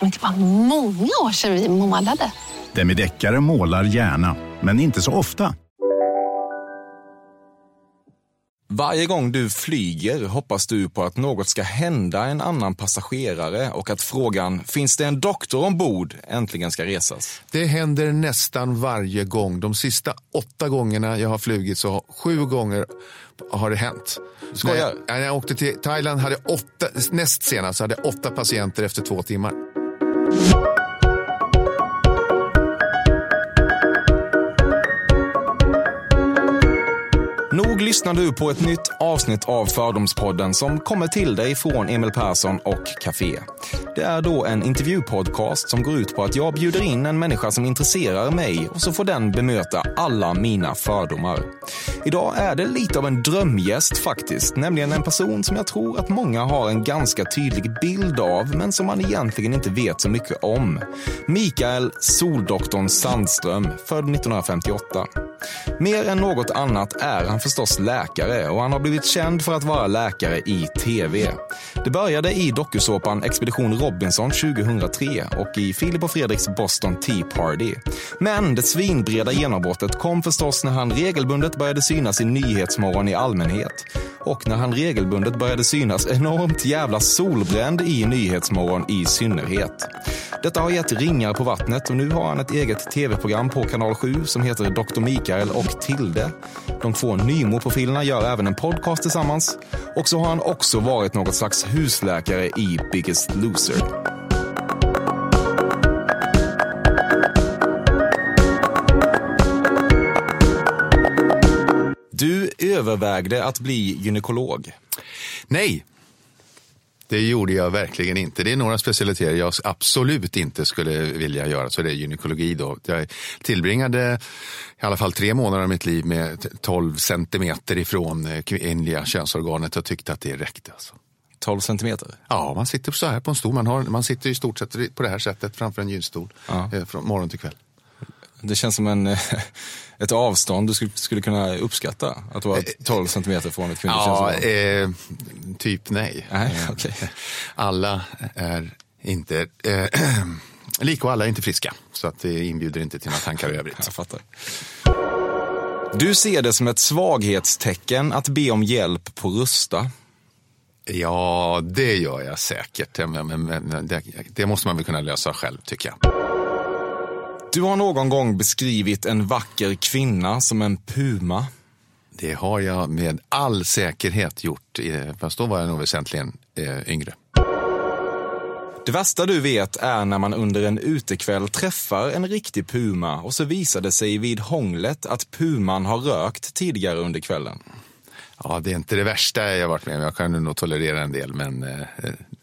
Men det var många år sedan vi målade. Demideckare målar gärna, men inte så ofta. Varje gång du flyger hoppas du på att något ska hända en annan passagerare och att frågan “Finns det en doktor ombord?” äntligen ska resas. Det händer nästan varje gång. De sista åtta gångerna jag har flugit så sju gånger har det hänt. Skojar? När jag, när jag åkte till Thailand hade åtta, näst senast hade jag åtta patienter efter två timmar. Nog lyssnar du på ett nytt avsnitt av Fördomspodden som kommer till dig från Emil Persson och Café. Det är då en intervjupodcast som går ut på att jag bjuder in en människa som intresserar mig och så får den bemöta alla mina fördomar. Idag är det lite av en drömgäst faktiskt, nämligen en person som jag tror att många har en ganska tydlig bild av, men som man egentligen inte vet så mycket om. Mikael Soldoktorn Sandström, född 1958. Mer än något annat är han förstås läkare och han har blivit känd för att vara läkare i tv. Det började i dokusåpan Expedition Robinson 2003 och i Filip och Fredriks Boston Tea Party. Men det svinbreda genombrottet kom förstås när han regelbundet började synas i Nyhetsmorgon i allmänhet och när han regelbundet började synas enormt jävla solbränd i Nyhetsmorgon i synnerhet. Detta har gett ringar på vattnet och nu har han ett eget tv-program på kanal 7 som heter Dr. Mikael och Tilde. De två profilerna gör även en podcast tillsammans och så har han också varit något slags husläkare i Biggest Loser. Du övervägde att bli gynekolog. Nej, det gjorde jag verkligen inte. Det är några specialiteter jag absolut inte skulle vilja göra, så det är gynekologi. Då. Jag tillbringade i alla fall tre månader av mitt liv med 12 centimeter ifrån eh, kvinnliga könsorganet och tyckte att det räckte. Alltså. 12 centimeter? Ja, man sitter så här på en stol. Man, har, man sitter i stort sett på det här sättet framför en gynstol Ja. eh, från morgon till kväll. Det känns som en, ett avstånd du skulle, skulle kunna uppskatta. Att vara 12 centimeter från ett kvinnligt Ja, eh, typ nej. Nej, Eh, okej. Alla är inte eh, lika och alla är inte friska. Så att det inbjuder inte till några tankar i övrigt. Jag fattar. Du ser det som ett svaghetstecken att be om hjälp på Rusta. Ja, det gör jag säkert. Men, men, men det, det måste man väl kunna lösa själv, tycker jag. Du har någon gång beskrivit en vacker kvinna som en puma. Det har jag med all säkerhet gjort. eh, Fast då var jag nog väsentligen eh, yngre. Det värsta du vet är när man under en utekväll träffar en riktig puma och så visar det sig vid hånglet att puman har rökt tidigare under kvällen. Ja, det är inte det värsta jag varit med om. Jag kan nog tolerera en del, men eh,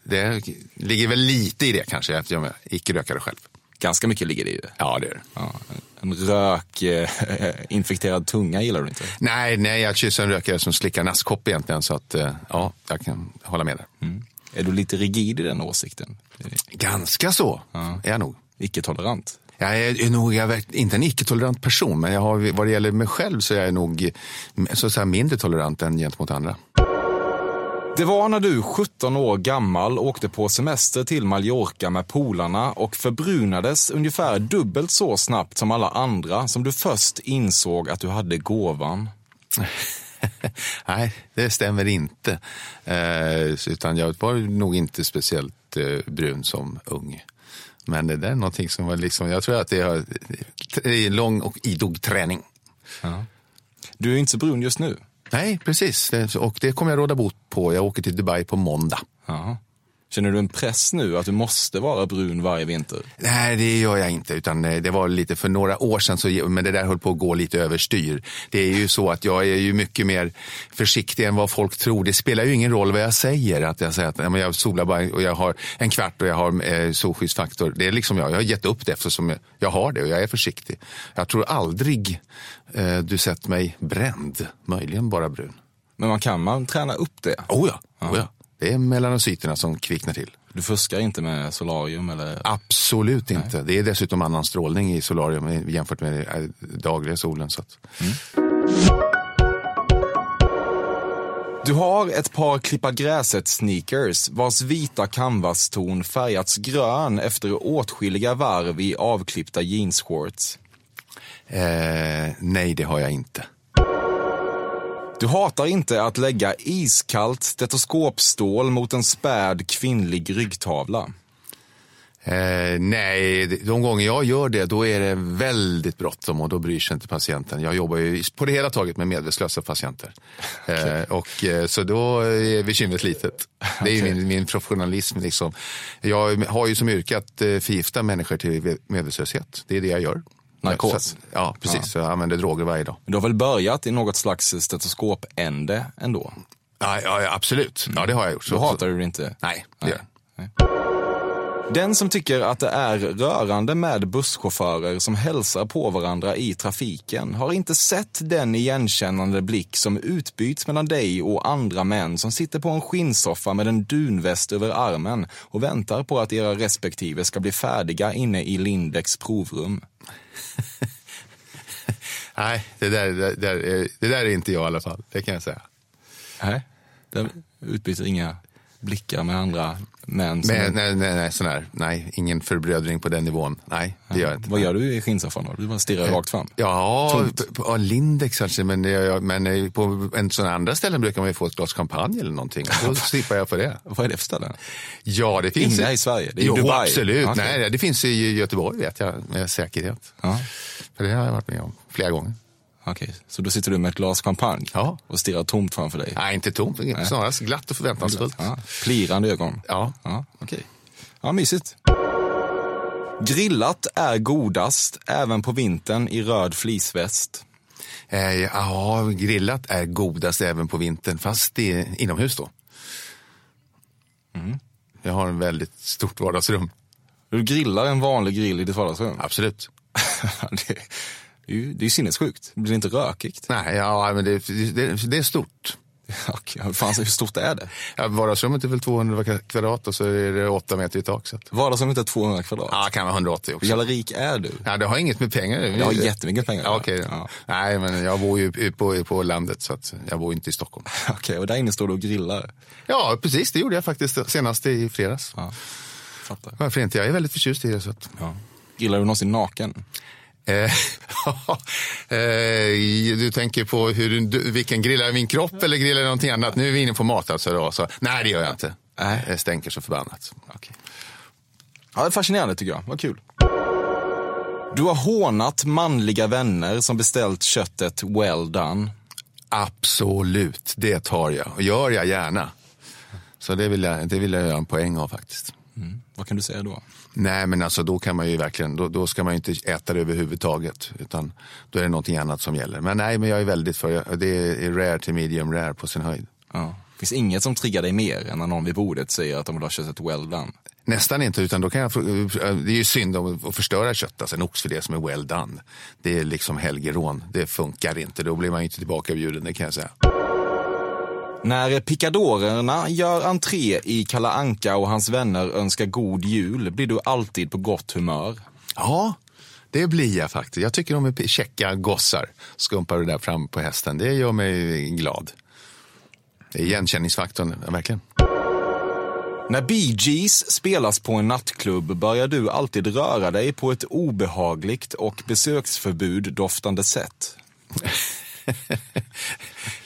det ligger väl lite i det kanske, att jag är icke-rökare själv. Ganska mycket ligger det i det. Ja, det är det. Ja, en rökinfekterad tunga gillar du inte? Nej, nej, jag kysser en rökare som slickar naskkopp egentligen, så att eh, ja, jag kan hålla med där. Mm. Är du lite rigid i den åsikten? Ganska så är jag nog. Icke-tolerant? Jag är nog jag är inte en icke-tolerant person, men jag har, vad det gäller mig själv så är jag nog så säga, mindre tolerant än gentemot andra. Det var när du, 17 år gammal, åkte på semester till Mallorca med polarna och förbrunades ungefär dubbelt så snabbt som alla andra som du först insåg att du hade gåvan. Nej, det stämmer inte. Eh, utan jag var nog inte speciellt eh, brun som ung. Men det där är någonting som var liksom, jag tror att det är lång och idog träning. Du är inte så brun just nu. Nej, precis. Det- Och det kommer jag råda bot på. Jag åker till Dubai på måndag. Aha. Känner du en press nu att du måste vara brun varje vinter? Nej, det gör jag inte. Utan eh, det var lite för några år sedan, så, men det där höll på att gå lite överstyr. Det är ju så att jag är ju mycket mer försiktig än vad folk tror. Det spelar ju ingen roll vad jag säger. Att jag säger att jag solar bara och jag har en kvart och jag har eh, solskyddsfaktor. Det är liksom jag. Jag har gett upp det eftersom jag har det och jag är försiktig. Jag tror aldrig eh, du sett mig bränd. Möjligen bara brun. Men man kan man träna upp det? Oh ja, oh ja. Det är melanocyterna som kvicknar till. Du fuskar inte med solarium eller? Absolut inte. Nej. Det är dessutom annan strålning i solarium jämfört med dagliga solen. Så att... mm. Du har ett par klippa gräset-sneakers vars vita canvas-ton färgats grön efter åtskilliga varv i avklippta jeansshorts. Eh, nej, det har jag inte. Du hatar inte att lägga iskallt stetoskopstål mot en späd kvinnlig ryggtavla. Eh, nej, de gånger jag gör det då är det väldigt bråttom och då bryr sig inte patienten. Jag jobbar ju på det hela taget med medvetslösa patienter. Okay. Eh, och, eh, så då är bekymret litet. Det är okay. min, min professionalism. Liksom. Jag har ju som yrke att eh, förgifta människor till medvetslöshet. Det är det jag gör. Narkos? ja, precis. Ja. Så jag använder droger varje dag. Du har väl börjat i något slags stetoskopände ändå? Ja, ja, absolut. Ja, det har jag gjort. Då hatar du det inte? Nej, det gör Nej. Den som tycker att det är rörande med busschaufförer som hälsar på varandra i trafiken har inte sett den igenkännande blick som utbyts mellan dig och andra män som sitter på en skinnsoffa med en dunväst över armen och väntar på att era respektive ska bli färdiga inne i Lindex provrum. Nej, det där, det, där, det där är inte jag i alla fall. Det kan jag säga. Nej, det utbyter inga blickar med andra män? Som... Men, nej, nej, nej, sån här, nej, ingen förbrödring på den nivån. Nej, det gör jag inte. Vad gör du i skinnsoffan då? Du bara stirrar rakt fram? Ja, på, Lindex kanske, men, men på en sån andra ställen brukar man ju få ett glas champagne eller någonting. Då slipper jag för det. Vad är det för ställen? Ja, det finns... Inga i Sverige? Det är jo, Dubai? absolut. Okay. Nej, det finns i Göteborg vet jag, med säkerhet. Ja. För det har jag varit med om flera gånger. Okej, okay. så då sitter du med ett glas champagne ja. och stirrar tomt framför dig? Nej, inte tomt, Nej. snarast glatt och förväntansfullt. Ja. Plirande ögon? Ja. Ja, okay. ja, mysigt. Grillat är godast, även på vintern i röd fleeceväst. Eh, ja, grillat är godast även på vintern, fast det är inomhus då. Mm. Jag har en väldigt stort vardagsrum. Du grillar en vanlig grill i ditt vardagsrum? Absolut. det, det är ju det är sinnessjukt. Blir det inte rökigt? Nej, ja, men det, det, det är stort. Okej, fan, hur stort är det? Ja, vardagsrummet är väl 200 kvadrat och så är det 8 meter i tak. Så. Vardagsrummet är 200 kvadrat? Ja, kan vara 180 också. Hur jävla rik är du? Ja, det har inget med pengar Jag har jättemycket pengar. Ja, okay. ja. Nej, men jag bor ju på, på landet så jag bor inte i Stockholm. Okej, okay, och där inne står du och grillar? Ja, precis. Det gjorde jag faktiskt senast i fredags. Ja, fattar. Varför inte? Jag är väldigt förtjust i det. Så att... ja. Grillar du någonsin naken? Eh, eh, du tänker på hur du, vilken grillar min kropp eller grillar någonting annat? Nu är vi inne på mat alltså. Då, så. Nej, det gör jag inte. Nej. Jag stänker så förbannat. Okay. Ja, det är fascinerande tycker jag. Vad kul. Du har hånat manliga vänner som beställt köttet well done. Absolut, det tar jag. Och gör jag gärna. Så det vill jag, det vill jag göra en poäng av faktiskt. Mm. Vad kan du säga då? Nej, men alltså då kan man ju verkligen, då, då ska man ju inte äta det överhuvudtaget. Utan då är det någonting annat som gäller. Men nej, men jag är väldigt för, det är rare till medium rare på sin höjd. Ja. Finns inget som triggar dig mer än när någon vid bordet säger att de vill ha köttet well done? Nästan inte, utan då kan jag, det är ju synd att förstöra kött, alltså en oxfilé som är well done. Det är liksom helgerån, det funkar inte, då blir man ju inte tillbakabjuden, det kan jag säga. När picadorerna gör entré i Kalla Anka och hans vänner önskar god jul blir du alltid på gott humör. Ja, det blir jag faktiskt. Jag tycker de är käcka gossar. Skumpar du där fram på hästen. Det gör mig glad. Det är igenkänningsfaktorn, verkligen. När Bee Gees spelas på en nattklubb börjar du alltid röra dig på ett obehagligt och besöksförbud doftande sätt.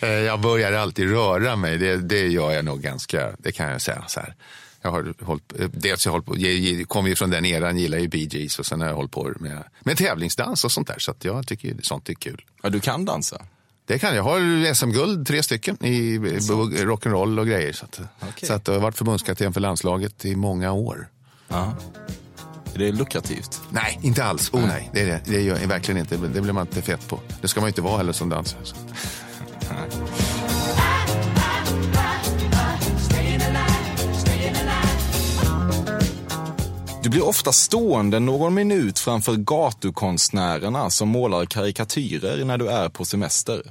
Eh, jag börjar alltid röra mig. Det, det gör jag nog ganska, det kan jag säga. Så här. Jag har hållit, eh, dels jag, hållit på, jag kommer ju från den eran, gillar ju Bee Gees och sen har jag hållit på med, med tävlingsdans och sånt där. Så jag tycker sånt är kul. Ja, du kan dansa? Det kan jag. Jag har SM-guld, tre stycken, i rock'n'roll och grejer. Så, att, Okej. så att jag har varit förbundskapten för landslaget i många år. Ja. Är det lukrativt? Nej, inte alls. Oh, nej. Det, är det. det gör jag verkligen inte. Det blir man inte fet på. Det ska man inte vara heller som dansare. Du blir ofta stående någon minut framför gatukonstnärerna som målar karikatyrer när du är på semester.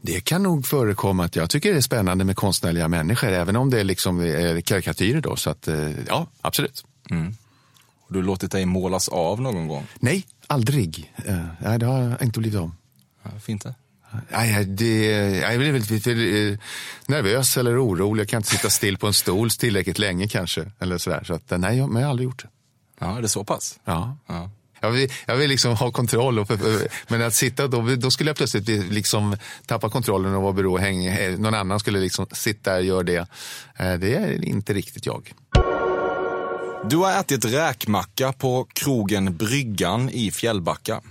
Det kan nog förekomma att jag tycker det är spännande med konstnärliga människor, även om det är liksom är karikatyrer. Då, så att, eh, ja, absolut. Har du låtit dig målas av någon gång? Nej, aldrig. Eh, nej, det har jag inte blivit om. Ja, fint det. Nej, det, jag blir väldigt, väldigt eh, nervös eller orolig. Jag kan inte sitta still på en stol tillräckligt länge kanske. Eller sådär. Så att, nej, jag, men jag har aldrig gjort det. Ja, är det så pass? Ja. Ja. Jag vill, jag vill liksom ha kontroll, och, men att sitta då, då skulle jag plötsligt liksom tappa kontrollen och vara beroende. häng- Någon annan skulle liksom sitta där och göra det. Eh, Det är inte riktigt jag. Du har ätit räkmacka på krogen Bryggan i Fjällbacka.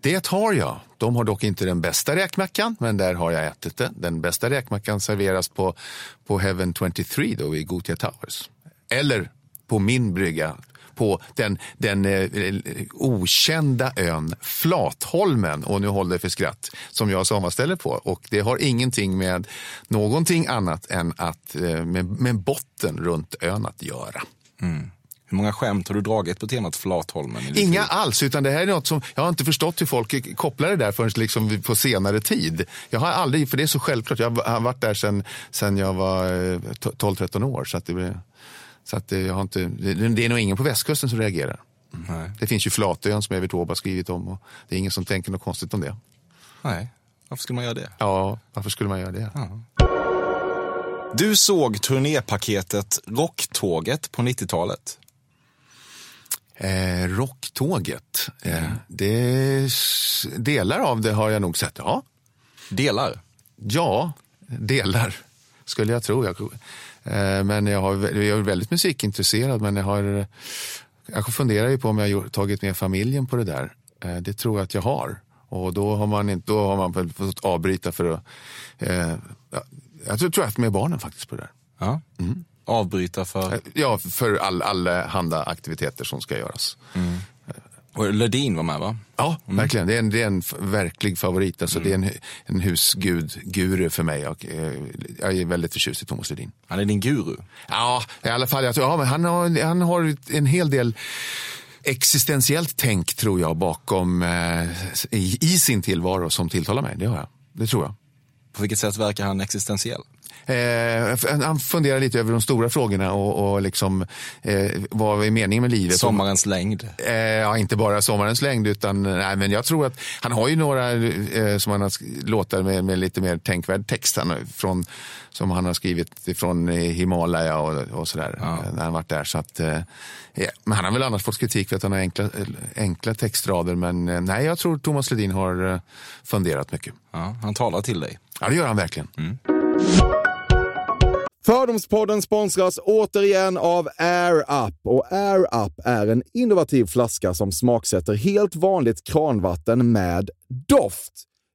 Det har jag. De har dock inte den bästa räkmackan, men där har jag ätit det. Den bästa räkmackan serveras på, på Heaven 23 då, i Gothia Towers. Eller på min brygga, på den, den eh, eh, okända ön Flatholmen, och nu håller det för skratt, som jag sommarställer på. Och det har ingenting med någonting annat än att, eh, med, med botten runt ön att göra. Hur många skämt har du dragit på temat Flatholmen? Inga alls, utan det här är något som, jag har inte förstått hur folk kopplar det där förrän liksom på senare tid. Jag har aldrig, för det är så självklart, jag har varit där sedan, sedan jag var eh, 12-13 år. Så, att det, så att jag har inte, det, är nog ingen på västkusten som reagerar. Nej. Det finns ju Flatön som Evert Taube har skrivit om och det är ingen som tänker något konstigt om det. Nej, varför skulle man göra det? Ja, varför skulle man göra det? Du såg turnépaketet Rocktåget på 90-talet. Eh, rocktåget, eh, det, delar av det har jag nog sett, ja. Delar. Ja, delar skulle jag tro. Jag, eh, men jag, har, jag är väldigt musikintresserad men jag har jag funderar ju på om jag har tagit med familjen på det där. Eh, det tror jag att jag har. Och då har man, inte, då har man fått avbryta för att... Ja, jag tror jag har haft med barnen faktiskt på det där. Ja. Avbryta för... Eh, Ja, för all, alla handa aktiviteter som ska göras. Och Ledin var med va? Ja, verkligen. Det är en, det är en verklig favorit. Alltså, Det är en, en husgud-guru för mig. Och, eh, jag är väldigt förtjust i Thomas Ledin. Han är din guru. Ja, i alla fall. Jag tror, ja, men han, har, han har en hel del existentiellt tänk, tror jag, bakom eh, i, i sin tillvaro som tilltalar mig. Det har jag. Det tror jag. På vilket sätt verkar han existentiell? Eh, han funderar lite över de stora frågorna och, och liksom, eh, vad är meningen med livet? Sommarens längd. Eh, ja, inte bara sommarens längd, utan nej, men jag tror att han har ju några eh, som han har låtar med, med lite mer tänkvärd text han, från, som han har skrivit från Himalaya och, och sådär, eh, när han varit där. Så att, eh, ja, men han har väl annars fått kritik för att han har enkla, enkla textrader, men nej, jag tror Thomas Ledin har funderat mycket. Ja, han talar till dig. Ja, det gör han verkligen. Fördomspodden sponsras återigen av Air Up. Och Air Up är en innovativ flaska som smaksätter helt vanligt kranvatten med doft.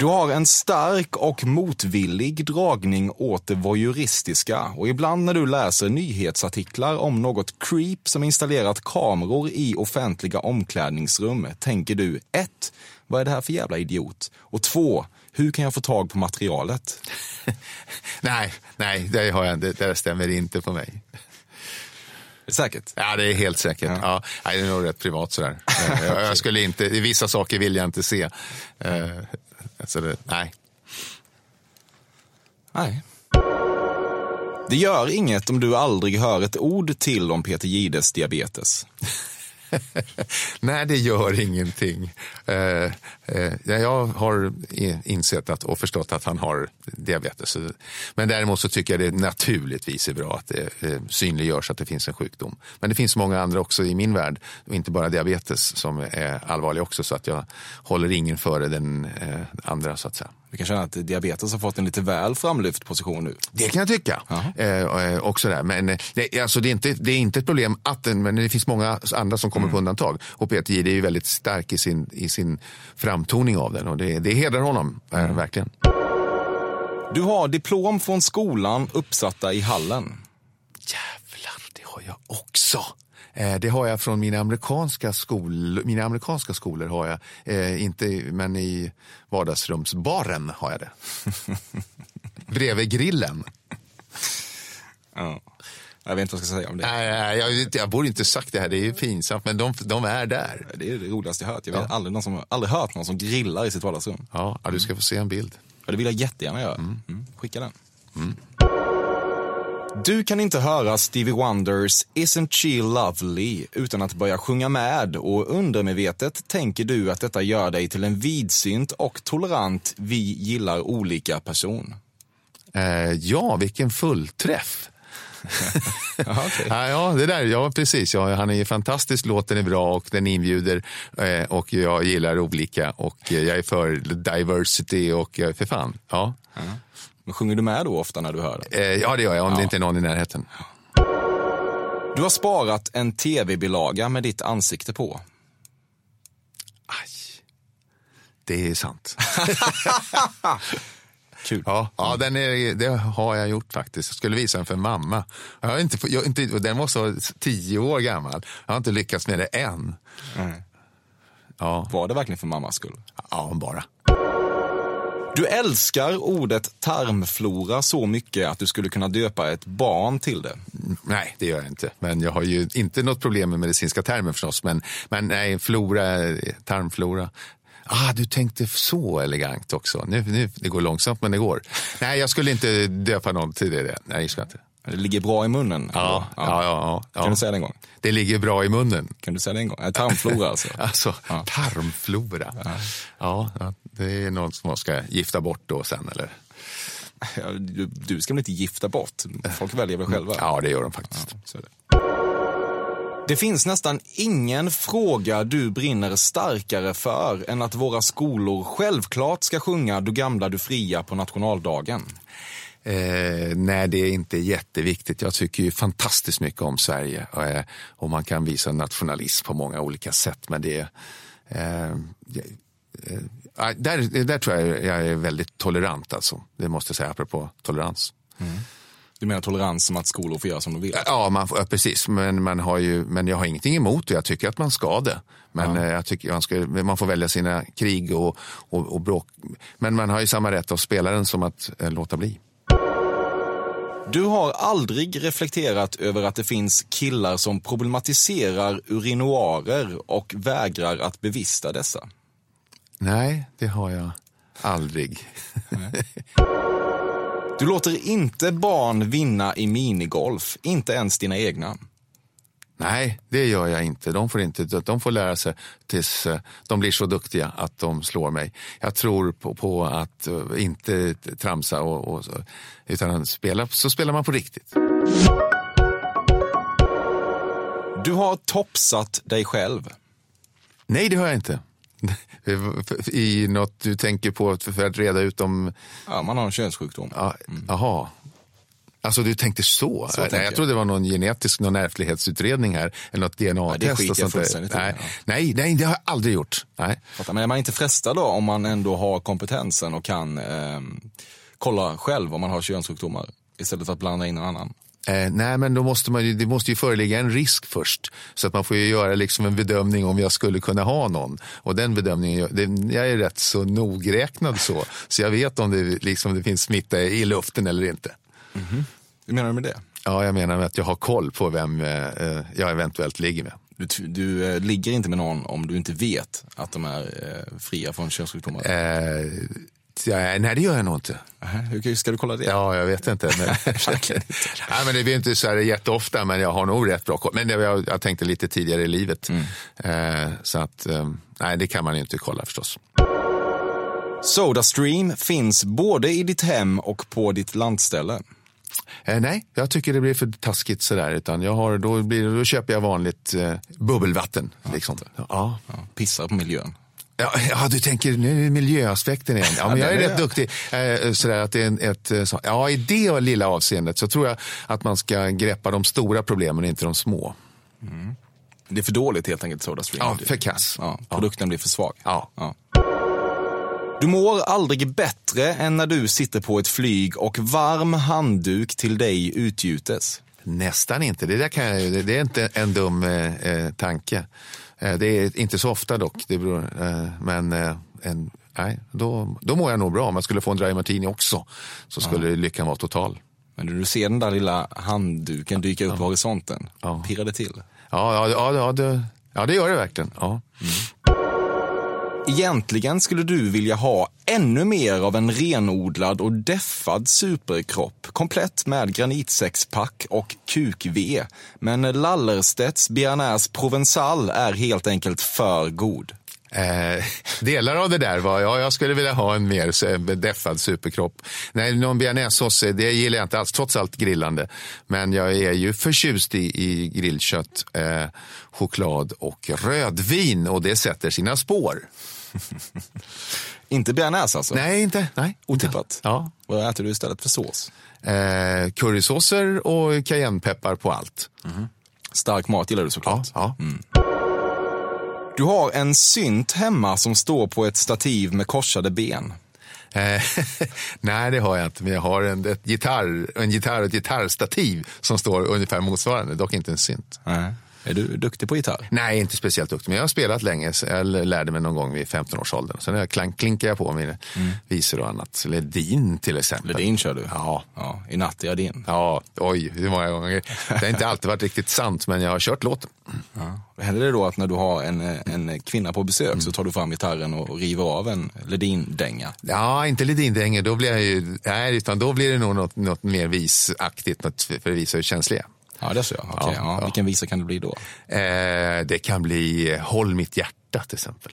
Du har en stark och motvillig dragning åt det voyeuristiska och ibland när du läser nyhetsartiklar om något creep som installerat kameror i offentliga omklädningsrum tänker du 1. Vad är det här för jävla idiot? Och 2. Hur kan jag få tag på materialet? Nej, nej, det, har jag, det, det stämmer inte på mig. Säkert? Ja, det är helt säkert. Ja. nej, det är nog rätt privat sådär. Eh, jag, jag skulle inte, vissa saker vill jag inte se. Alltså det, nej. Nej. Det gör inget om du aldrig hör ett ord till om Peter Gides diabetes. Nej, det gör ingenting. Eh, eh, jag har insett att, och förstått att han har diabetes. Men däremot så tycker jag det naturligtvis är bra att det eh, synliggörs att det finns en sjukdom. Men det finns många andra också i min värld, och inte bara diabetes, som är allvarliga också. Så att jag håller ingen före den eh, andra så att säga. Du kan känna att diabetes har fått en lite väl framlyft position nu? Det kan jag tycka. Eh, också där. Men eh, det, alltså, det, är inte, det är inte ett problem att den, men det finns många andra som kommer mm. på undantag. Och Peter Jihde är ju väldigt stark i sin, i sin framtoning av den och det, det hedrar honom, eh, mm. verkligen. Du har diplom från skolan uppsatta i hallen. Jävlar, det har jag också. Eh, det har jag från mina amerikanska, skol, mina amerikanska skolor. har jag. Eh, inte, men i vardagsrumsbaren har jag det. Bredvid grillen. Ja. Jag vet inte vad jag ska säga om det. Nej, jag, jag borde inte sagt det här, det är ju pinsamt, men de, de är där. Det är det roligaste jag hört. Jag vet ja. aldrig, någon som, aldrig hört någon som grillar i sitt vardagsrum. Ja, ja du ska få se en bild. Ja, det vill jag jättegärna göra. Mm. Mm. Skicka den. Mm. Du kan inte höra Stevie Wonders Isn't She Lovely utan att börja sjunga med och undermedvetet tänker du att detta gör dig till en vidsynt och tolerant vi gillar olika person. Eh, ja, vilken fullträff. Aha, okay. ja, ja, det där, ja, precis. Ja, han är fantastisk, låten är bra och den inbjuder eh, och jag gillar olika och jag är för diversity och för fan. Ja. ja. Men sjunger du med då ofta när du hör den? Eh, ja, det gör jag, om ja. det inte är någon i närheten. Du har sparat en tv-bilaga med ditt ansikte på. Aj. Det är sant. Kul. Ja, ja den är, det har jag gjort faktiskt. Jag skulle visa den för mamma. Jag har inte, jag, inte, den var så tio år gammal. Jag har inte lyckats med det än. Mm. Ja. Var det verkligen för mammas skull? Ja, bara. Du älskar ordet tarmflora så mycket att du skulle kunna döpa ett barn till det. Nej, det gör jag inte. Men jag har ju inte något problem med medicinska termer förstås. Men, men nej, flora, tarmflora. Ah, du tänkte så elegant också. Nu, nu, det går långsamt, men det går. Nej, jag skulle inte döpa någon till det. Nej, jag ska inte. Det ligger bra i munnen? Ja, ja. ja, ja, ja. Kan du säga det en gång? Det ligger bra i munnen. Kan du säga det en gång? Tarmflora alltså? alltså, ja. tarmflora. Ja. ja, det är något som man ska gifta bort då sen, eller? Du, du ska väl inte gifta bort? Folk väljer väl själva? Ja, det gör de faktiskt. Det. det finns nästan ingen fråga du brinner starkare för än att våra skolor självklart ska sjunga Du gamla, du fria på nationaldagen. Eh, nej, det är inte jätteviktigt. Jag tycker ju fantastiskt mycket om Sverige eh, och man kan visa nationalism på många olika sätt. Men det eh, eh, där, där tror jag jag är väldigt tolerant alltså. Det måste jag säga apropå tolerans. Mm. Du menar tolerans som att skolor får göra som de vill? Ja, man, ja, precis. Men, man har ju, men jag har ingenting emot det. Jag tycker att man ska det. Men ja. Eh, jag tycker man, ska, man får välja sina krig och, och, och bråk. Men man har ju samma rätt att spela den som att äh, låta bli. Du har aldrig reflekterat över att det finns killar som problematiserar urinoarer och vägrar att bevista dessa? Nej, det har jag aldrig. Du låter inte barn vinna i minigolf, inte ens dina egna. Nej, det gör jag inte. De får, inte, de får lära sig tills eh, de blir så duktiga att de slår mig. Jag tror på, på att uh, inte tramsa, och, och, utan spela, så spelar man på riktigt. Du har topsat dig själv. Nej, det har jag inte. I något du tänker på för att reda ut om... Ja, man har en könssjukdom. Ja, mm. Alltså du tänkte så? så Nej, jag, jag trodde det var någon genetisk någon ärftlighetsutredning här. Eller något DNA-test. Ja, det fullständigt nej, nej, nej, det har jag aldrig gjort. Nej. Men är man inte frestad då om man ändå har kompetensen och kan eh, kolla själv om man har könssjukdomar istället för att blanda in en annan? Eh, nej, men då måste man, det måste ju föreligga en risk först. Så att man får ju göra liksom en bedömning om jag skulle kunna ha någon. Och den bedömningen, det, jag är rätt så nogräknad så. Så jag vet om det, liksom, det finns smitta i luften eller inte. Mm -hmm. Hur menar du med det? Ja, jag menar med att jag har koll på vem eh, eh jag eventuellt ligger med. Du, du eh, ligger inte med någon om du inte vet att de är eh, fria från könssjukdomar? Eh, Ja, nej, det gör jag nog inte. Hur ska du kolla det? Ja, jag vet inte. Men, nej, men det blir inte så här jätteofta, men jag har nog rätt bra koll. Men det, jag, jag tänkte lite tidigare i livet. Mm. Eh, så att, eh, nej, det kan man ju inte kolla förstås. Sodastream finns både i ditt hem och på ditt landställe. Eh, nej, jag tycker det blir för taskigt sådär. Utan jag har, då, blir, då köper jag vanligt eh, bubbelvatten. liksom. ja. Ja, pissar på miljön. Ja, ja, du tänker nu miljöaspekten igen. Ja, men jag är rätt duktig. Eh, sådär att det är en, ett, eh, så, ja, I det lilla avseendet så tror jag att man ska greppa de stora problemen, inte de små. Det är för dåligt helt enkelt, Sodastream. Ja, för kass. Ja, produkten blir för svag. Ja. Du mår aldrig bättre än när du sitter på ett flyg och varm handduk till dig utgjutes. Nästan inte. Det, där kan jag, det, är inte en dum eh, eh, tanke. Eh, det är inte så ofta dock. Det beror, eh, men eh, en, nej, då, då mår jag nog bra. Om jag skulle få en dry martini också så skulle lyckan vara total. Men när du ser den där lilla handduken dyka upp på horisonten, pirrar det till? Ja, ja, ja, ja, det, ja, det gör det verkligen. Ja. Egentligen skulle du vilja ha ännu mer av en renodlad och deffad superkropp, komplett med granitsexpack och kuk-V. Men Lallerstedts bearnaise provençal är helt enkelt för god. Eh, delar av det där var, ja, jag skulle vilja ha en mer så- deffad superkropp. Nej, någon bearnaisesås, eh, det gillar jag inte alls, trots allt grillande. Men jag är ju förtjust i, i grillkött, eh, choklad och rödvin och det sätter sina spår. Inte bearnaise alltså? Nej, inte. Nej. Otippat? Ja. Vad äter du istället för sås? Eh, currysåser och cayennepeppar på allt. Stark mat gillar du såklart. Ja, Du har en synt hemma som står på ett stativ med korsade ben. Eh, nej, det har jag inte. Men jag har en, ett gitarr, en gitarr och ett gitarrstativ som står ungefär motsvarande, dock inte en synt. Är du duktig på gitarr? Nej, inte speciellt duktig, men jag har spelat länge. Jag lärde mig någon gång vid 15-årsåldern. Sen har jag klank, klinkar jag på mina visor och annat. Ledin till exempel. Ledin kör du? Ja. ja. I natt är jag din. Ja, oj, hur många gånger. Det har inte alltid varit riktigt sant, men jag har kört låten. Händer det då att när du har en, en kvinna på besök Mm. så tar du fram gitarren och river av en Ledin-dänga? Ja, inte Ledin-dänger, då blir jag ju, nej, utan då blir det nog något, något mer visaktigt, något för att visa hur känslig jag är. Ja, det jag. Okej, Ja, ja, ja. Vilken visa kan det bli då? Eh, det kan bli eh, Håll mitt hjärta till exempel.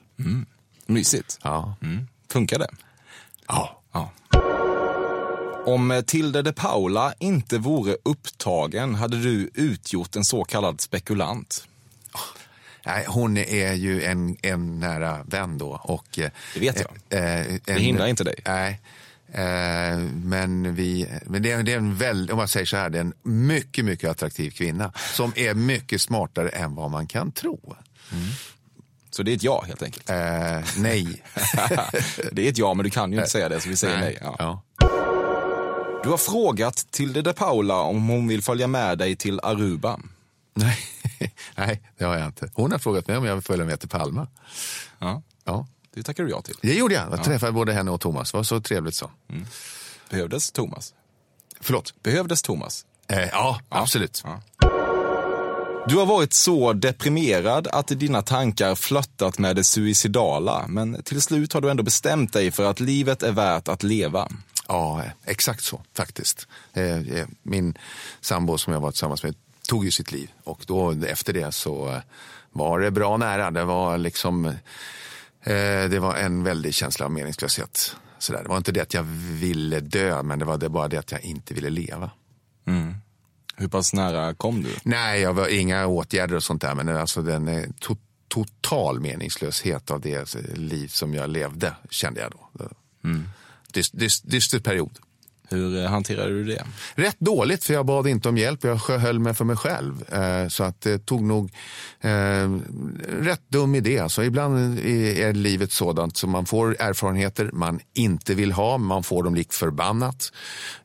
Mysigt. Ja. Mm. Funkar det? Ja. ja. Om eh, Tilde de Paula inte vore upptagen hade du utgjort en så kallad spekulant. Nej, hon är ju en, en nära vän då. Och, eh, Det vet jag. eh, en, Det hindrar inte dig. Nej. Eh, men vi, men det, är, det är en väldigt, om man säger så här, det är en mycket, mycket attraktiv kvinna som är mycket smartare än vad man kan tro. Så det är ett ja helt enkelt? Eh, nej. det är ett ja, men du kan ju inte säga det, så vi säger nej. Nej. Ja. Du har frågat Tilde de Paula om hon vill följa med dig till Aruba. Nej. nej, det har jag inte. Hon har frågat mig om jag vill följa med till Palma. Ja. Ja. Det tackar du ja till. Det gjorde jag. Jag träffade både henne och Thomas. Det var så trevligt så. Behövdes Thomas? Förlåt? Behövdes Thomas? Eh, ja, absolut. Du har varit så deprimerad att dina tankar flörtat med det suicidala, men till slut har du ändå bestämt dig för att livet är värt att leva. Ja, exakt så faktiskt. Eh, eh, Min sambo som jag var tillsammans med tog ju sitt liv och då efter det så eh, var det bra nära. Det var liksom det var en väldig känsla av meningslöshet. Sådär. Det var inte det att jag ville dö, men det var det bara det att jag inte ville leva. Hur pass nära kom du? Nej, jag var inga åtgärder och sånt där, men alltså den eh, to total meningslöshet av det liv som jag levde kände jag då. Dyst, dyst, dyster period. Hur eh, hanterade du det? Rätt dåligt, för jag bad inte om hjälp. Jag höll mig för mig själv. Eh, så att det tog nog eh, rätt dum idé. Alltså, ibland är livet sådant som man får erfarenheter man inte vill ha. Man får dem likt förbannat.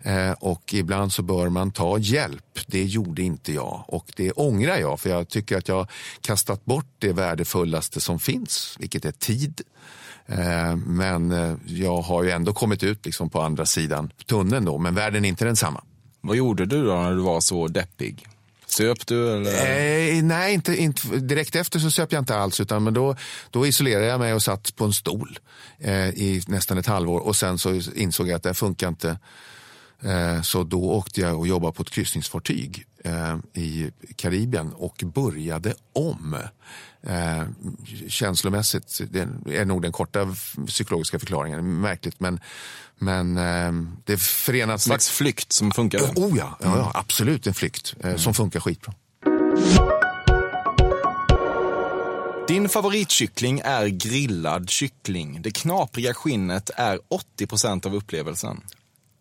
Eh, och ibland så bör man ta hjälp. Det gjorde inte jag. Och det ångrar jag, för jag tycker att jag har kastat bort det värdefullaste som finns, vilket är tid. Eh, Men eh, jag har ju ändå kommit ut liksom på andra sidan tunneln då, men världen är inte densamma. Vad gjorde du då när du var så deppig? Söp du eller? Eh, nej, inte, inte, direkt efter så söp jag inte alls. Utan, men då, då isolerade jag mig och satt på en stol eh, i nästan ett halvår. Och sen så insåg jag att det funkar inte. Eh, så då åkte jag och jobbade på ett kryssningsfartyg i Karibien och började om. Eh, känslomässigt, det är nog den korta psykologiska förklaringen. Märkligt men, men eh, det förenas... En slags flykt som funkar? Oh ja, ja, ja absolut en flykt eh, som funkar skitbra. Din favoritkyckling är grillad kyckling. Det knapriga skinnet är 80% av upplevelsen.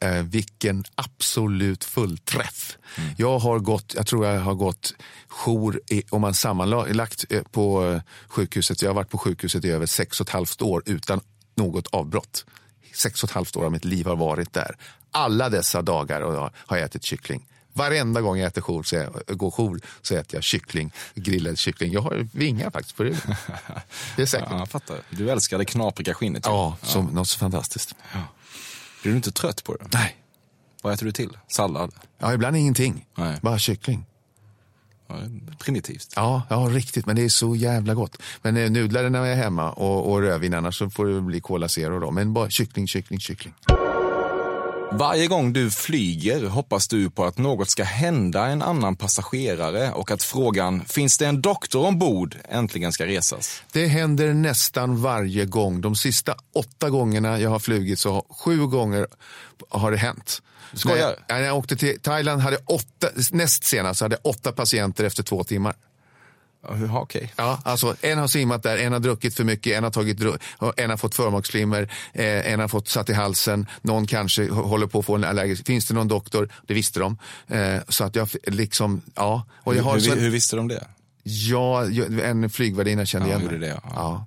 Eh, vilken absolut fullträff. Mm. Jag har gått, jag tror jag har gått jour, i, om man sammanlagt eh, på eh, sjukhuset, jag har varit på sjukhuset i över sex och ett halvt år utan något avbrott. Sex och ett halvt år av mitt liv har varit där. Alla dessa dagar har jag ätit kyckling. Varenda gång jag äter jour, så jag, går jour så äter jag kyckling, grillad kyckling. Jag har vingar faktiskt på ryggen. Det är säkert. Ja, jag fattar. Du älskar det knapriga skinnet. Ja, som, ja. något så fantastiskt. Ja. Blir du inte trött på det? Nej. Vad äter du till? Sallad? Ja, ibland ingenting. Nej. Bara kyckling. Ja, primitivt. Ja, ja, riktigt. Men det är så jävla gott. Men eh, nudlar när jag är hemma och, och rödvin annars så får det bli Cola Zero då. Men bara kyckling, kyckling, kyckling. Varje gång du flyger hoppas du på att något ska hända en annan passagerare och att frågan “Finns det en doktor ombord?” äntligen ska resas. Det händer nästan varje gång. De sista åtta gångerna jag har flugit så sju gånger har det hänt. Skojar? När, när jag åkte till Thailand hade åtta, näst senast hade åtta patienter efter två timmar. Ja, okay. ja, alltså, en har simmat där, en har druckit för mycket, en har, tagit, en har fått förmaksflimmer, eh, en har fått satt i halsen, någon kanske håller på att få en allergisk. Finns det någon doktor? Det visste de. Eh, så att jag liksom, ja. Och jag har hur, så, hur visste de det? Ja, en flygvärdinna kände ja, igen mig. Det, ja. ja.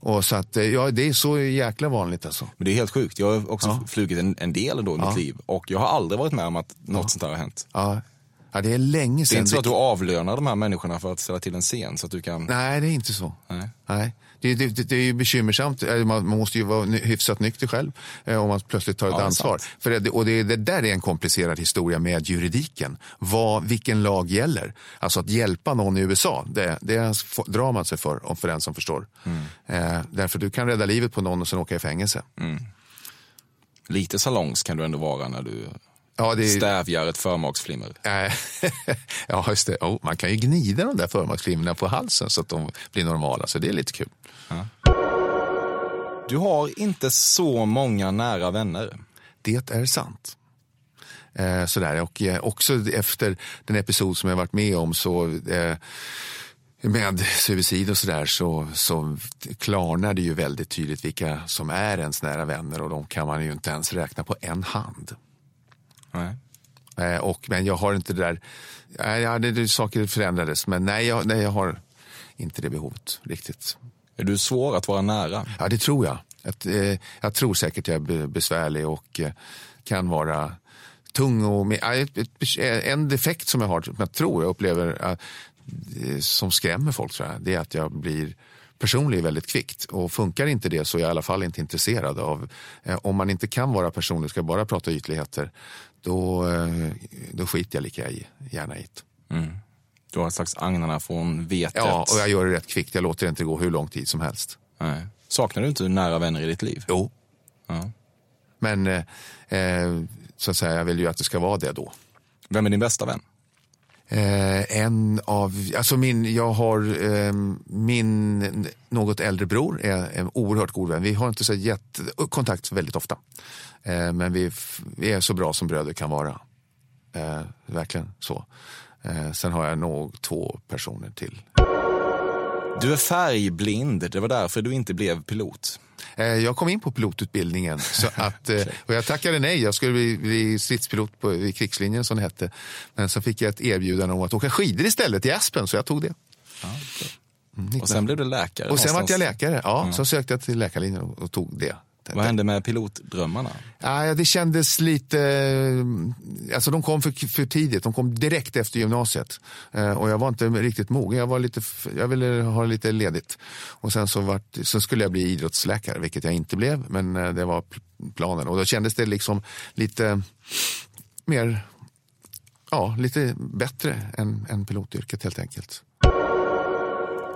Och så att, eh, ja, det är så jäkla vanligt alltså. Men det är helt sjukt. Jag har också ja. flugit en, en del då i ja. mitt liv och jag har aldrig varit med om att något ja. sånt här har hänt. Ja. Ja, det är länge sedan. Det är inte så att du avlönar de här människorna för att ställa till en scen så att du kan... Nej, det är inte så. Nej. Nej. Det, det, det, är ju bekymmersamt. Man, man, måste ju vara hyfsat nykter själv eh, om man plötsligt tar ett ja, ansvar. För det, och det, det där är en komplicerad historia med juridiken. Vad, vilken lag gäller? Alltså att hjälpa någon i USA, det, det drar man sig för, för den som förstår. Mm. Eh, därför du kan rädda livet på någon och sen åka i fängelse. Mm. Lite salongs kan du ändå vara när du Ja, det... Stävjar ett förmaksflimmer. ja, just det. Oh, man kan ju gnida de där förmaksflimmerna på halsen så att de blir normala, så det är lite kul. Ja. Du har inte så många nära vänner. Det är sant. Eh, sådär. Och eh, också efter den episod som jag varit med om så eh, med suicid och sådär så, så klarnar det ju väldigt tydligt vilka som är ens nära vänner och de kan man ju inte ens räkna på en hand. Nej. Eh, och, men jag har inte det där, eh, ja, det, det, saker förändrades men nej jag, nej, jag har inte det behovet riktigt. Är du svår att vara nära? Ja, det tror jag. Att, eh, jag tror säkert jag är besvärlig och eh, kan vara tung. Och, med, en defekt som jag har, som jag tror jag upplever, eh, som skrämmer folk, tror jag, det är att jag blir personlig väldigt kvickt. Och funkar inte det så är jag i alla fall inte intresserad av, eh, om man inte kan vara personlig, ska bara prata ytligheter, då, eh, då skiter jag lika gärna i det. Mm. Du har ett slags agnarna från vetet. Ja, och jag gör det rätt kvickt. Jag låter det inte gå hur lång tid som helst. Nej. Saknar du inte nära vänner i ditt liv? Jo. Ja. Men eh, eh, så att säga, jag vill ju att det ska vara det då. Vem är din bästa vän? Eh, en av, alltså min, jag har eh, min något äldre bror, är en oerhört god vän. Vi har inte så jätte, kontakt väldigt ofta. Eh, men vi, vi, är så bra som bröder kan vara. Eh, verkligen så. Eh, sen har jag nog två personer till. Du är färgblind, det var därför du inte blev pilot. Eh, jag kom in på pilotutbildningen så att, eh, och jag tackade nej. Jag skulle bli, bli stridspilot på, vid krigslinjen som det hette. Men så fick jag ett erbjudande om att åka skidor istället i Aspen så jag tog det. Ja, mm, och sen blev du läkare? Och sen var jag läkare, ja. Mm. Så sökte jag till läkarlinjen och, och tog det. Vad hände med pilotdrömmarna? Ja, det kändes lite... Alltså de kom för, för tidigt. De kom direkt efter gymnasiet. Eh, och jag var inte riktigt mogen. Jag, var lite, jag ville ha lite ledigt. Och sen så, vart, så skulle jag bli idrottsläkare, vilket jag inte blev. Men eh, det var planen. Och då kändes det liksom lite mer ja, lite bättre än, än pilotyrket helt enkelt.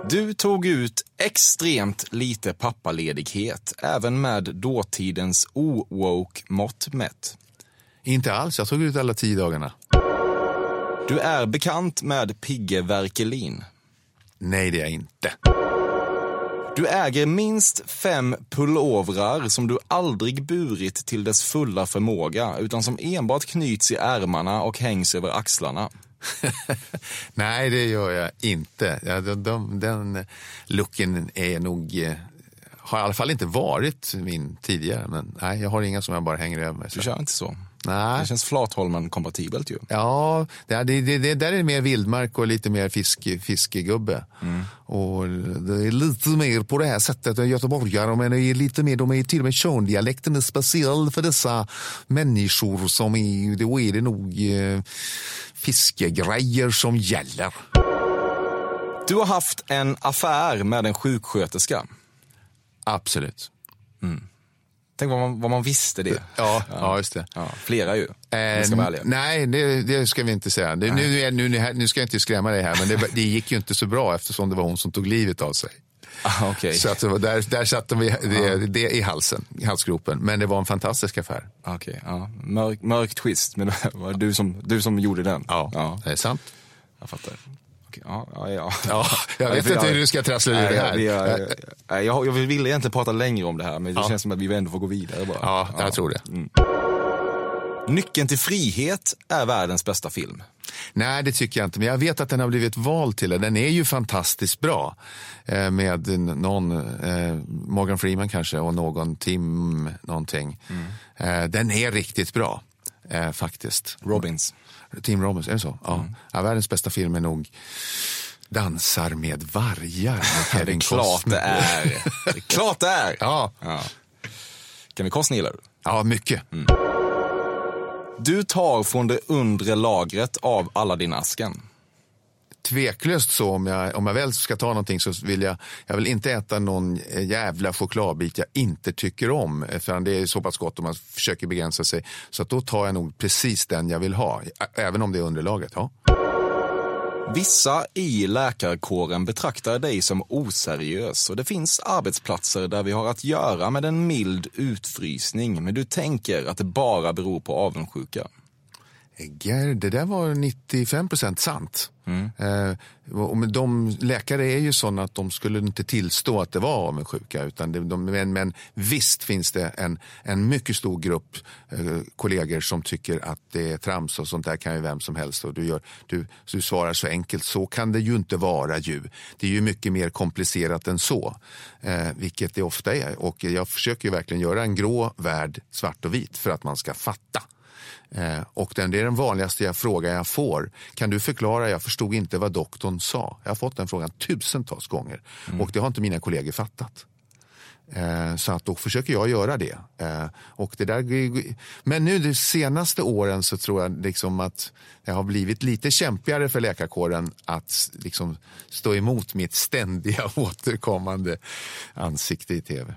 Du tog ut extremt lite pappaledighet, även med dåtidens o-woke mått mätt. Inte alls, jag tog ut alla tio dagarna. Du är bekant med Pigge Werkelin. Nej, det är jag inte. Du äger minst fem pullovrar som du aldrig burit till dess fulla förmåga, utan som enbart knyts i ärmarna och hängs över axlarna. Nej, det gör jag inte. Ja, de, de, den looken är nog, eh, har i alla fall inte varit min tidigare. Men nej, jag har inga som jag bara hänger över mig. Du kör inte så? Nej. Det känns Flatholmen-kompatibelt ju. Ja, det, det, det, det där är mer vildmark och lite mer fisk, fiskegubbe. Mm. Och det är lite mer på det här sättet än göteborgare, men är lite mer, de är till och med Tjörndialekten är speciell för dessa människor som är, då är det nog eh, fiskegrejer som gäller. Du har haft en affär med en sjuksköterska. Absolut. Tänk vad man, vad man visste det. Ja, ja. just det. Ja, flera ju, Eh, nej, det, det ska vi inte säga. Det, nu, nu, nu, nu ska jag inte skrämma dig här, men det, det gick ju inte så bra eftersom det var hon som tog livet av sig. Ah, okej. Så att det där, där satte vi det, det i halsen, i halsgropen. Men det var en fantastisk affär. Okej, ja. Mörk, mörk twist, men det var du som, du som gjorde den. Ja, det är sant. Jag fattar. Ja, ja, ja. Ja, jag vet inte hur du ska trassla ur det här. Jag, jag, jag, jag, vill egentligen prata längre om det här, men det Ja. känns som att vi ändå får gå vidare bara. Ja, jag tror det. Nyckeln till frihet är världens bästa film. Nej, det tycker jag inte. Men jag vet att den har blivit vald till det. Den är ju fantastiskt bra. Eh, med någon, eh, Morgan Freeman kanske och någon Tim någonting. Eh, den är riktigt bra, eh, faktiskt. Robbins. Tim Robbins, är det så? Ja. ja. Världens bästa film är nog Dansar med vargar med Det är Kevin klart Costner. det är. Det är klart det är. Ja, Ja. Kevin Costner gillar du? ja mycket. Du tar från det undre lagret av Aladdin-asken tveklöst så om jag, om jag väl ska ta någonting så vill jag, jag vill inte äta någon jävla chokladbit jag inte tycker om. För det är så pass gott om man försöker begränsa sig. Så att då tar jag nog precis den jag vill ha. Även om det är underlaget. Ja. Vissa i läkarkåren betraktar dig som oseriös och det finns arbetsplatser där vi har att göra med en mild utfrysning men du tänker att det bara beror på avundsjuka. Det där var 95 procent sant. Eh, och de läkare är ju sådana att de skulle inte tillstå att det var avundsjuka. Utan det, de, men, men visst finns det en, en mycket stor grupp eh, kollegor som tycker att det är trams och sånt där kan ju vem som helst. Och du, gör, du, du svarar så enkelt, så kan det ju inte vara ju. Det är ju mycket mer komplicerat än så. Eh, vilket det ofta är. Och jag försöker ju verkligen göra en grå värld svart och vit för att man ska fatta. Eh, och den, det är den vanligaste jag frågan jag får. Kan du förklara? Jag förstod inte vad doktorn sa. Jag har fått den frågan tusentals gånger och det har inte mina kollegor fattat. Eh, så att då försöker jag göra det. Eh, och det där. Men nu de senaste åren så tror jag liksom att det har blivit lite kämpigare för läkarkåren att liksom stå emot mitt ständiga återkommande ansikte i tv.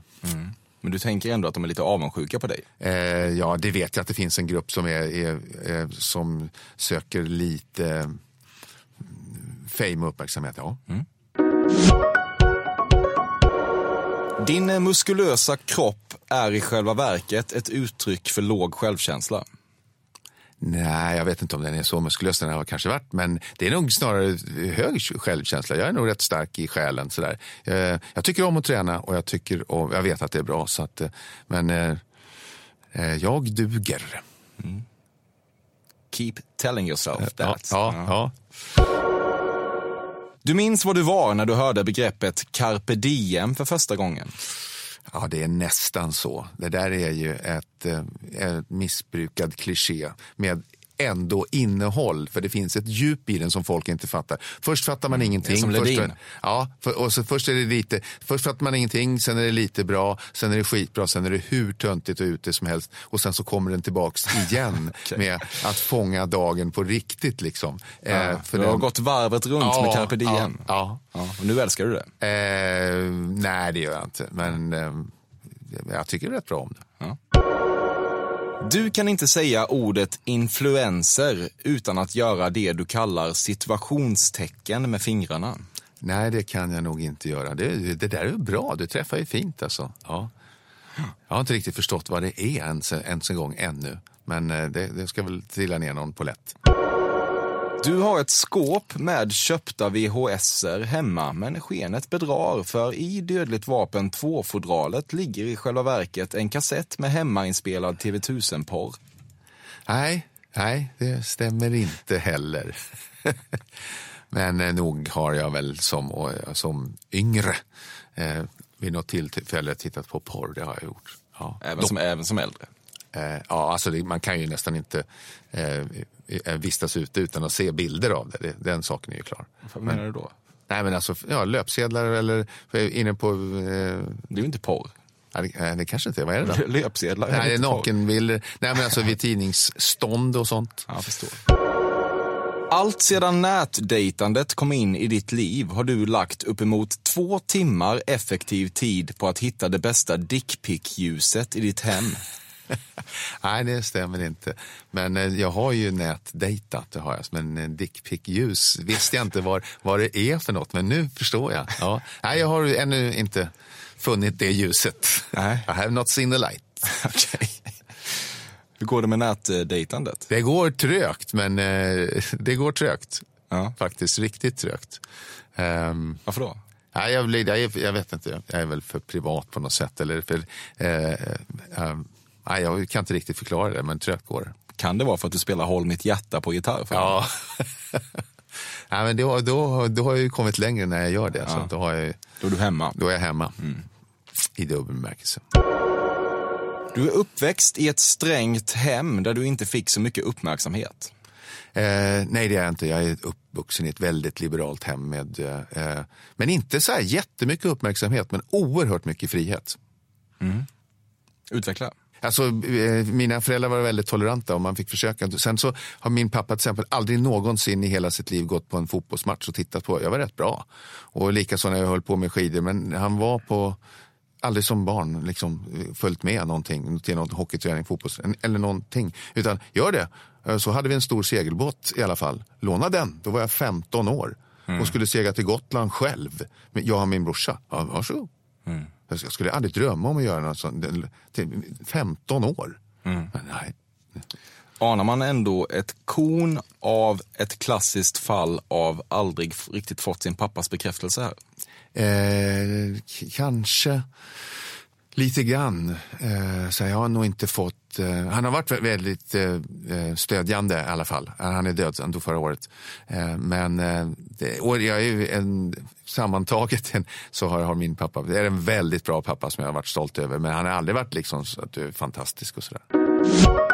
Men du tänker ändå att de är lite avundsjuka på dig? Eh, ja, det vet jag att det finns en grupp som, är, är, är, som söker lite mm, fame och uppmärksamhet. Ja. Din eh, muskulösa kropp är i själva verket ett uttryck för låg självkänsla. Nej, jag vet inte om den är så muskulös den har kanske varit, men det är nog snarare hög självkänsla. Jag är nog rätt stark i själen. Sådär. Eh, jag tycker om att träna och jag, tycker om, jag vet att det är bra. Så att, eh, men eh, eh, jag duger. Keep telling yourself that. Ja, ja, Du minns vad du var när du hörde begreppet carpe diem för första gången? Ja, det är nästan så. Det där är ju ett, eh, ett missbrukad kliché med ändå innehåll, för det finns ett djup i den som folk inte fattar. Först fattar man ingenting. som först, ja, för, och så först är det lite, först fattar man ingenting, sen är det lite bra, sen är det skitbra, sen är det hur töntigt och ute som helst och sen så kommer den tillbaks igen med att fånga dagen på riktigt. Liksom. Eh, Ja, för du har den- gått varvet runt Ja, med carpe diem. Ja, Ja, och nu älskar du det. ja. Eh, nej, det gör jag inte, men eh, jag tycker rätt bra om det. Du kan inte säga ordet influencer utan att göra det du kallar situationstecken med fingrarna. Nej, det kan jag nog inte göra. Det, det där är bra, du träffar ju fint alltså. Ja. Jag har inte riktigt förstått vad det är ens, ens en gång ännu. Men eh, det, det ska väl trilla ner någon på lätt. Du har ett skåp med köpta VHSer hemma, men skenet bedrar för i Dödligt vapen 2-fodralet ligger i själva verket en kassett med hemmainspelad TV1000-porr. Nej, nej, det stämmer inte heller. men eh, nog har jag väl som, eh, som yngre eh, vid något tillfälle tittat på porr, det har jag gjort. Ja. Även, som, även som äldre? Eh, ja, alltså det, man kan ju nästan inte eh, vistas ute utan att se bilder av det. det den saken är ju klar. Vad menar men, du då? Nej, men alltså, ja, löpsedlar eller inne på... Eh, det är ju inte porr. Nej, det, det kanske inte är. Vad är det då? Löpsedlar? Nej, det är nakenbilder. Nej, men alltså vid tidningsstånd och sånt. Ja, jag förstår. Allt sedan nätdejtandet kom in i ditt liv har du lagt uppemot två timmar effektiv tid på att hitta det bästa dickpick-ljuset i ditt hem. Nej, det stämmer inte. Men eh, jag har ju nätdejtat, det har jag. Men eh, dickpick-ljus visste jag inte vad, vad det är för något, men nu förstår jag. Ja. Nej, jag har ännu inte funnit det ljuset. Nej. I have not seen the light. okay. Hur går det med nätdejtandet? Det går trögt, men eh, det går trögt. Ja. Faktiskt riktigt trögt. Um, Varför då? Nej, jag, blir, jag, jag, vet inte, jag är väl för privat på något sätt. Eller för, eh, eh, nej, jag kan inte riktigt förklara det, men trögt går det. Kan det vara för att du spelar Håll mitt hjärta på gitarr? För ja. nej, men då, då, då har jag ju kommit längre när jag gör det. Ja. Så då, har jag, då är du hemma? Då är jag hemma. Mm. I dubbel bemärkelse. Du är uppväxt i ett strängt hem där du inte fick så mycket uppmärksamhet. Eh, nej, det är jag inte. Jag är uppvuxen i ett väldigt liberalt hem. med eh, Men inte så här jättemycket uppmärksamhet, men oerhört mycket frihet. Mm. Utveckla. Alltså, eh, mina föräldrar var väldigt toleranta och man fick försöka. Sen så har min pappa till exempel aldrig någonsin i hela sitt liv gått på en fotbollsmatch och tittat på. Jag var rätt bra. Och likaså när jag höll på med skidor. Men han var på aldrig som barn liksom, följt med någonting till någon hockeyträning, fotboll eller någonting. Utan gör det. Eh, så hade vi en stor segelbåt i alla fall. Låna den. Då var jag 15 år mm. och skulle segla till Gotland själv. Jag och min brorsa. Ja, varsågod. Mm. Jag skulle aldrig drömma om att göra något sånt. 15 år. Mm. Nej. Anar man ändå ett kon av ett klassiskt fall av aldrig riktigt fått sin pappas bekräftelse här? Eh, kanske lite grann. Eh, så jag har nog inte fått... Eh, han har varit väldigt eh, stödjande i alla fall. Han är död, han dog förra året. Men det, och jag är ju en, sammantaget så har, har, min pappa, det är en väldigt bra pappa som jag har varit stolt över. Men han har aldrig varit liksom så att du är fantastisk och sådär.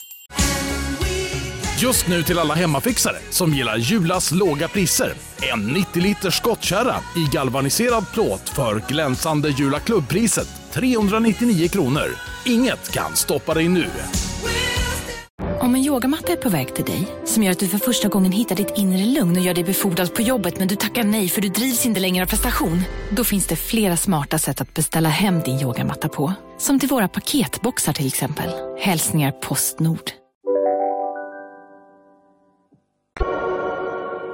Just nu till alla hemmafixare som gillar Julas låga priser. En 90 liters skottkärra i galvaniserad plåt för glänsande Jula klubbpriset 399 kronor. Inget kan stoppa dig nu. Om en yogamatta är på väg till dig, som gör att du för första gången hittar ditt inre lugn och gör dig befordrad på jobbet men du tackar nej för du drivs inte längre av prestation. Då finns det flera smarta sätt att beställa hem din yogamatta på. Som till våra paketboxar till exempel. Hälsningar Postnord.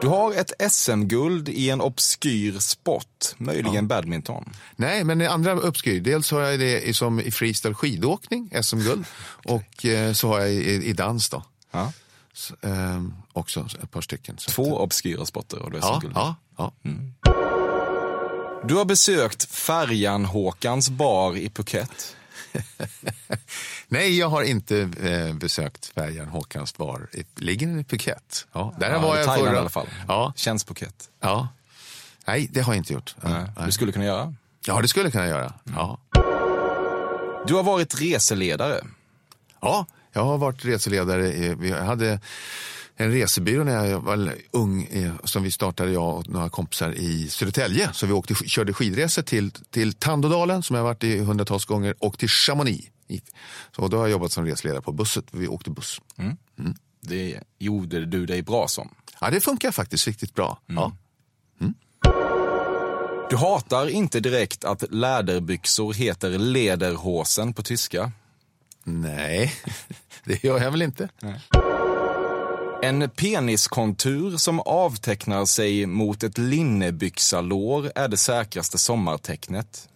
Du har ett SM-guld i en obskyr sport, möjligen ja. badminton. Nej, men andra obskyr. Dels har jag det som i freestyle skidåkning, SM-guld. och eh, så har jag i, i dans då. Ja. Så, eh, också ett par stycken. Två obskyra sporter och du SM-guld. Ja, ja, mm. Du har besökt Färjan-Håkans bar i Phuket. Nej, jag har inte eh, besökt färjan Håkans bar. Ligger den i Phuket? Ja, där ja, var jag Thailand förra... i alla fall. Ja. Känns Phuket. Ja. Nej, det har jag inte gjort. Nej. Du skulle kunna göra? Ja, det skulle jag kunna göra. Mm. Ja. Du har varit reseledare. Ja, jag har varit reseledare. Vi hade en resebyrå när jag var ung eh, som vi startade jag och några kompisar i Södertälje. Så vi åkte, körde skidresor till, till Tandådalen som jag varit i hundratals gånger och till Chamonix. Så då har jag jobbat som resledare på busset. Vi åkte buss. Mm. Det gjorde du dig bra som. Ja, det funkar faktiskt riktigt bra. Ja. Du hatar inte direkt att läderbyxor heter lederhosen på tyska? Nej, det gör jag väl inte. En peniskontur som avtecknar sig mot ett linnebyxalår är det säkraste sommartecknet.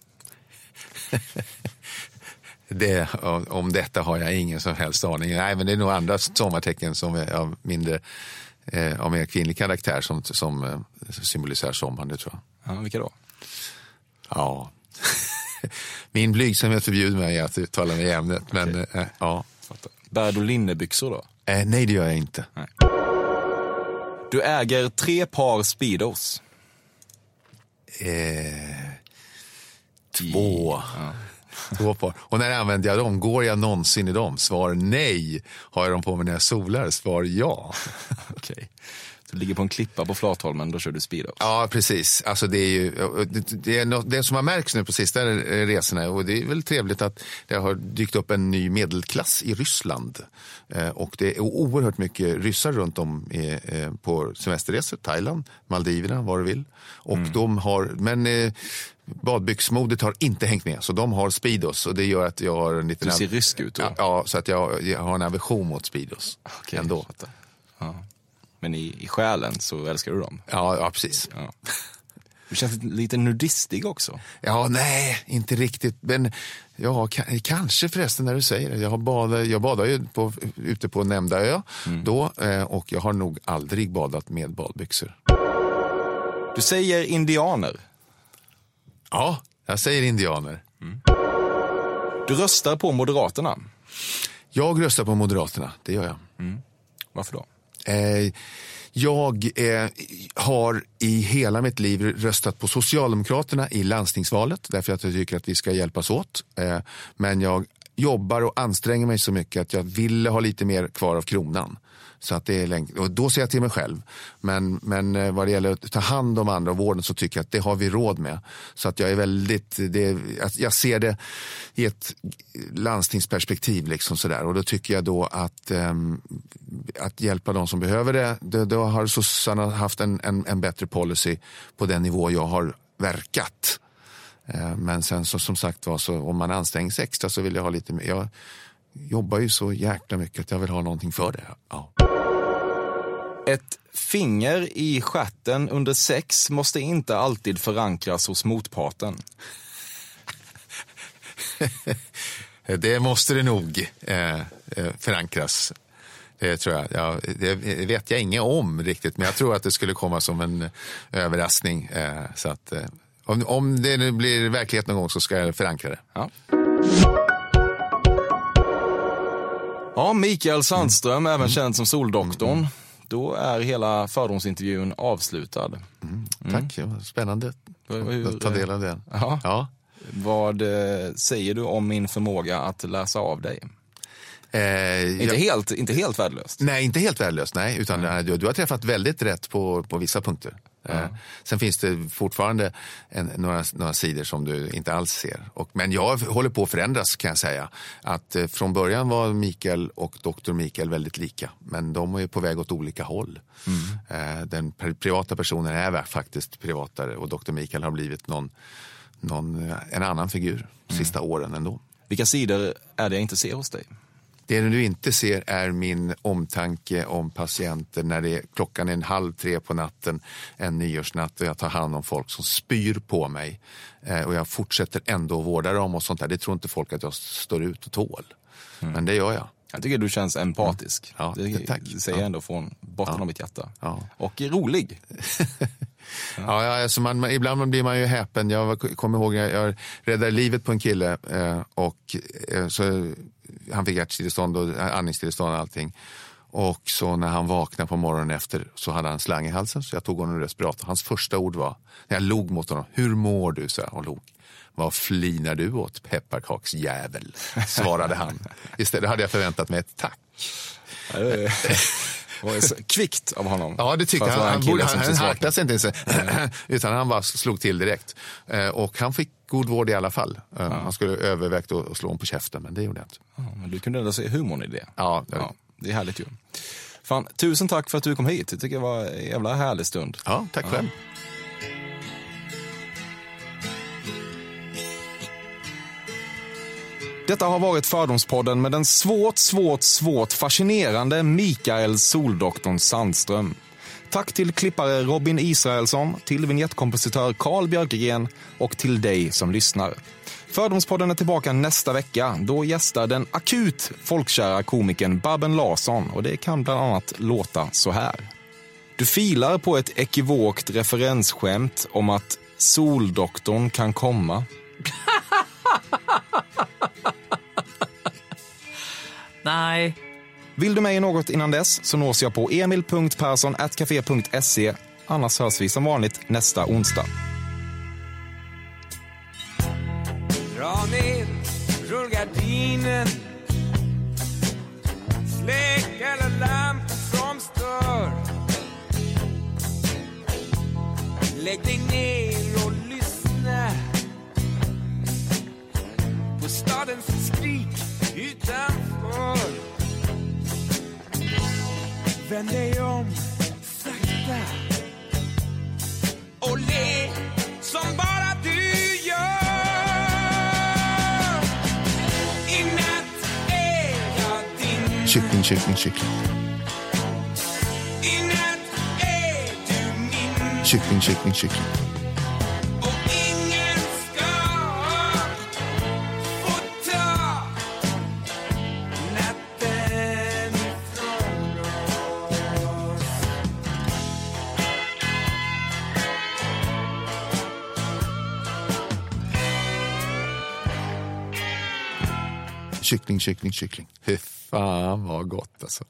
Det, om detta har jag ingen som helst aning. Nej, men det är nog andra sommartecken som är av mindre eh, av mer kvinnlig karaktär som, som eh, symboliserar sommaren, det tror jag. Ja, vilka då? Ja. Min blygsamhet förbjuder mig att uttala mig i ämnet, men eh, ja. Bär du linnebyxor då? Eh, nej, det gör jag inte. Du äger tre par Speedos. Eh, två. Två par. Och när använder jag dem? Går jag någonsin i dem? Svar nej. Har jag dem på mig när jag solar? Svar ja. Du ligger på en klippa på Flatholmen, då kör du Speedos. Ja, precis. Alltså det, är ju, det, är något, det som har märkts nu på sista resorna och det är väl trevligt att det har dykt upp en ny medelklass i Ryssland. Eh, och det är oerhört mycket ryssar runt om i, eh, på semesterresor. Thailand, Maldiverna, var du vill. Och de har, men eh, badbyxmodet har inte hängt med, så de har Speedos och det gör att jag har en liten... Du ser rysk ut då? Ja, så att jag, jag har en aversion mot Speedos. Okej, ändå. Ja. Men i, i själen så älskar du dem? Ja, ja precis. Ja. Du känns lite nudistig också. Ja, nej, inte riktigt. Men ja, ka- kanske förresten när du säger det. Jag, har badat, jag badar ju på, ute på nämnda ö då eh, och jag har nog aldrig badat med badbyxor. Du säger indianer. Ja, jag säger indianer. Du röstar på Moderaterna. Jag röstar på Moderaterna, det gör jag. Varför då? Eh, jag eh, har i hela mitt liv röstat på Socialdemokraterna i landstingsvalet därför att jag tycker att vi ska hjälpas åt. Eh, men jag jobbar och anstränger mig så mycket att jag ville ha lite mer kvar av kronan. Så att det är länge, och då ser jag till mig själv. Men, men eh, vad det gäller att ta hand om andra och vården så tycker jag att det har vi råd med. Så att jag är väldigt, det, alltså, jag ser det i ett landstingsperspektiv. Liksom sådär. Och då tycker jag då att, um, att hjälpa de som behöver det, då, då har sossarna haft en, en, en bättre policy på den nivå jag har verkat. Eh, Men sen så, som sagt var, så om man anstränger sig extra så vill jag ha lite mer. Jag jobbar ju så jäkla mycket att jag vill ha någonting för det. Ja. Ett finger i stjärten under sex måste inte alltid förankras hos motparten. Det måste det nog eh, eh, förankras. Det tror jag. Ja, det vet jag inget om riktigt, men jag tror att det skulle komma som en överraskning. Eh, så att, eh, om, om det nu blir verklighet någon gång så ska jag förankra det. Ja. Ja, Mikael Sandström, även känd som Soldoktorn. Då är hela fördomsintervjun avslutad. Tack, det var spännande Hur- att ta del av den. Ja. Ja. Vad eh, säger du om min förmåga att läsa av dig? Eh, Inte, jag- helt, inte helt värdelöst. Nej, inte helt värdelöst. Nej, utan eh, du, du har träffat väldigt rätt på, på vissa punkter. Eh, sen finns det fortfarande en, några, några sidor som du inte alls ser. Och, men jag håller på att förändras kan jag säga. Att eh, från början var Mikael och doktor Mikael väldigt lika. Men de är på väg åt olika håll. Eh, den pri- privata personen är faktiskt privatare och doktor Mikael har blivit någon, någon, en annan figur de sista åren ändå. Vilka sidor är det jag inte ser hos dig? Det du inte ser är min omtanke om patienter när det är, klockan är en halv tre på natten en nyårsnatt och jag tar hand om folk som spyr på mig. Eh, och jag fortsätter ändå att vårda dem och sånt där. Det tror inte folk att jag står ut och tål. Men det gör jag. Jag tycker du känns empatisk. Ja, det, tack. det säger jag Ja. ändå från botten Ja. av mitt hjärta. Ja. Och rolig. Ja, ja, alltså man, ibland blir man ju häpen. Jag kommer ihåg jag, jag räddade livet på en kille eh, och eh, så, han fick hjärtstillestånd och andningstillestånd och allting. Och så när han vaknade på morgonen efter så hade han slang i halsen så jag tog honom respirator. Hans första ord var, när jag log mot honom, hur mår du? Så jag, log. Vad flinar du åt pepparkaksjävel? Svarade han. Istället hade jag förväntat mig ett tack. Kvickt av honom. Ja, det tyckte han. Han, han, han harklade sig inte ens, utan han bara slog till direkt. Eh, Och han fick god vård i alla fall. Eh, Han skulle övervägt att slå honom på käften, men det gjorde han inte. Ja, men du kunde ändå se humorn i det. Ja, det- ja, det är härligt ju. Fan, tusen tack för att du kom hit. Det tycker jag var en jävla härlig stund. Ja, tack själv. Detta har varit Fördomspodden med den svårt, svårt, svårt fascinerande Mikael Soldoktorn Sandström. Tack till klippare Robin Israelsson, till vignettkompositör Carl Björkegren och till dig som lyssnar. Fördomspodden är tillbaka nästa vecka. Då gästar den akut folkkära komikern Babben Larsson och det kan bland annat låta så här. Du filar på ett ekivokt referensskämt om att Soldoktorn kan komma. Nej. Vill du mig något innan dess så nås jag på emil.perssonatcafe.se. Annars hörs vi som vanligt nästa onsdag. Dra ner rullgardinen Släck alla lampor som stör Lägg dig ner och lyssna på stadens skrik utanför Vänd dig om sakta och le som bara du gör I natt är jag din Kyckling, kyckling, kyckling. I natt är du min Kyckling, kyckling, kyckling. Kyckling, kyckling, kyckling. Fy fan vad gott alltså.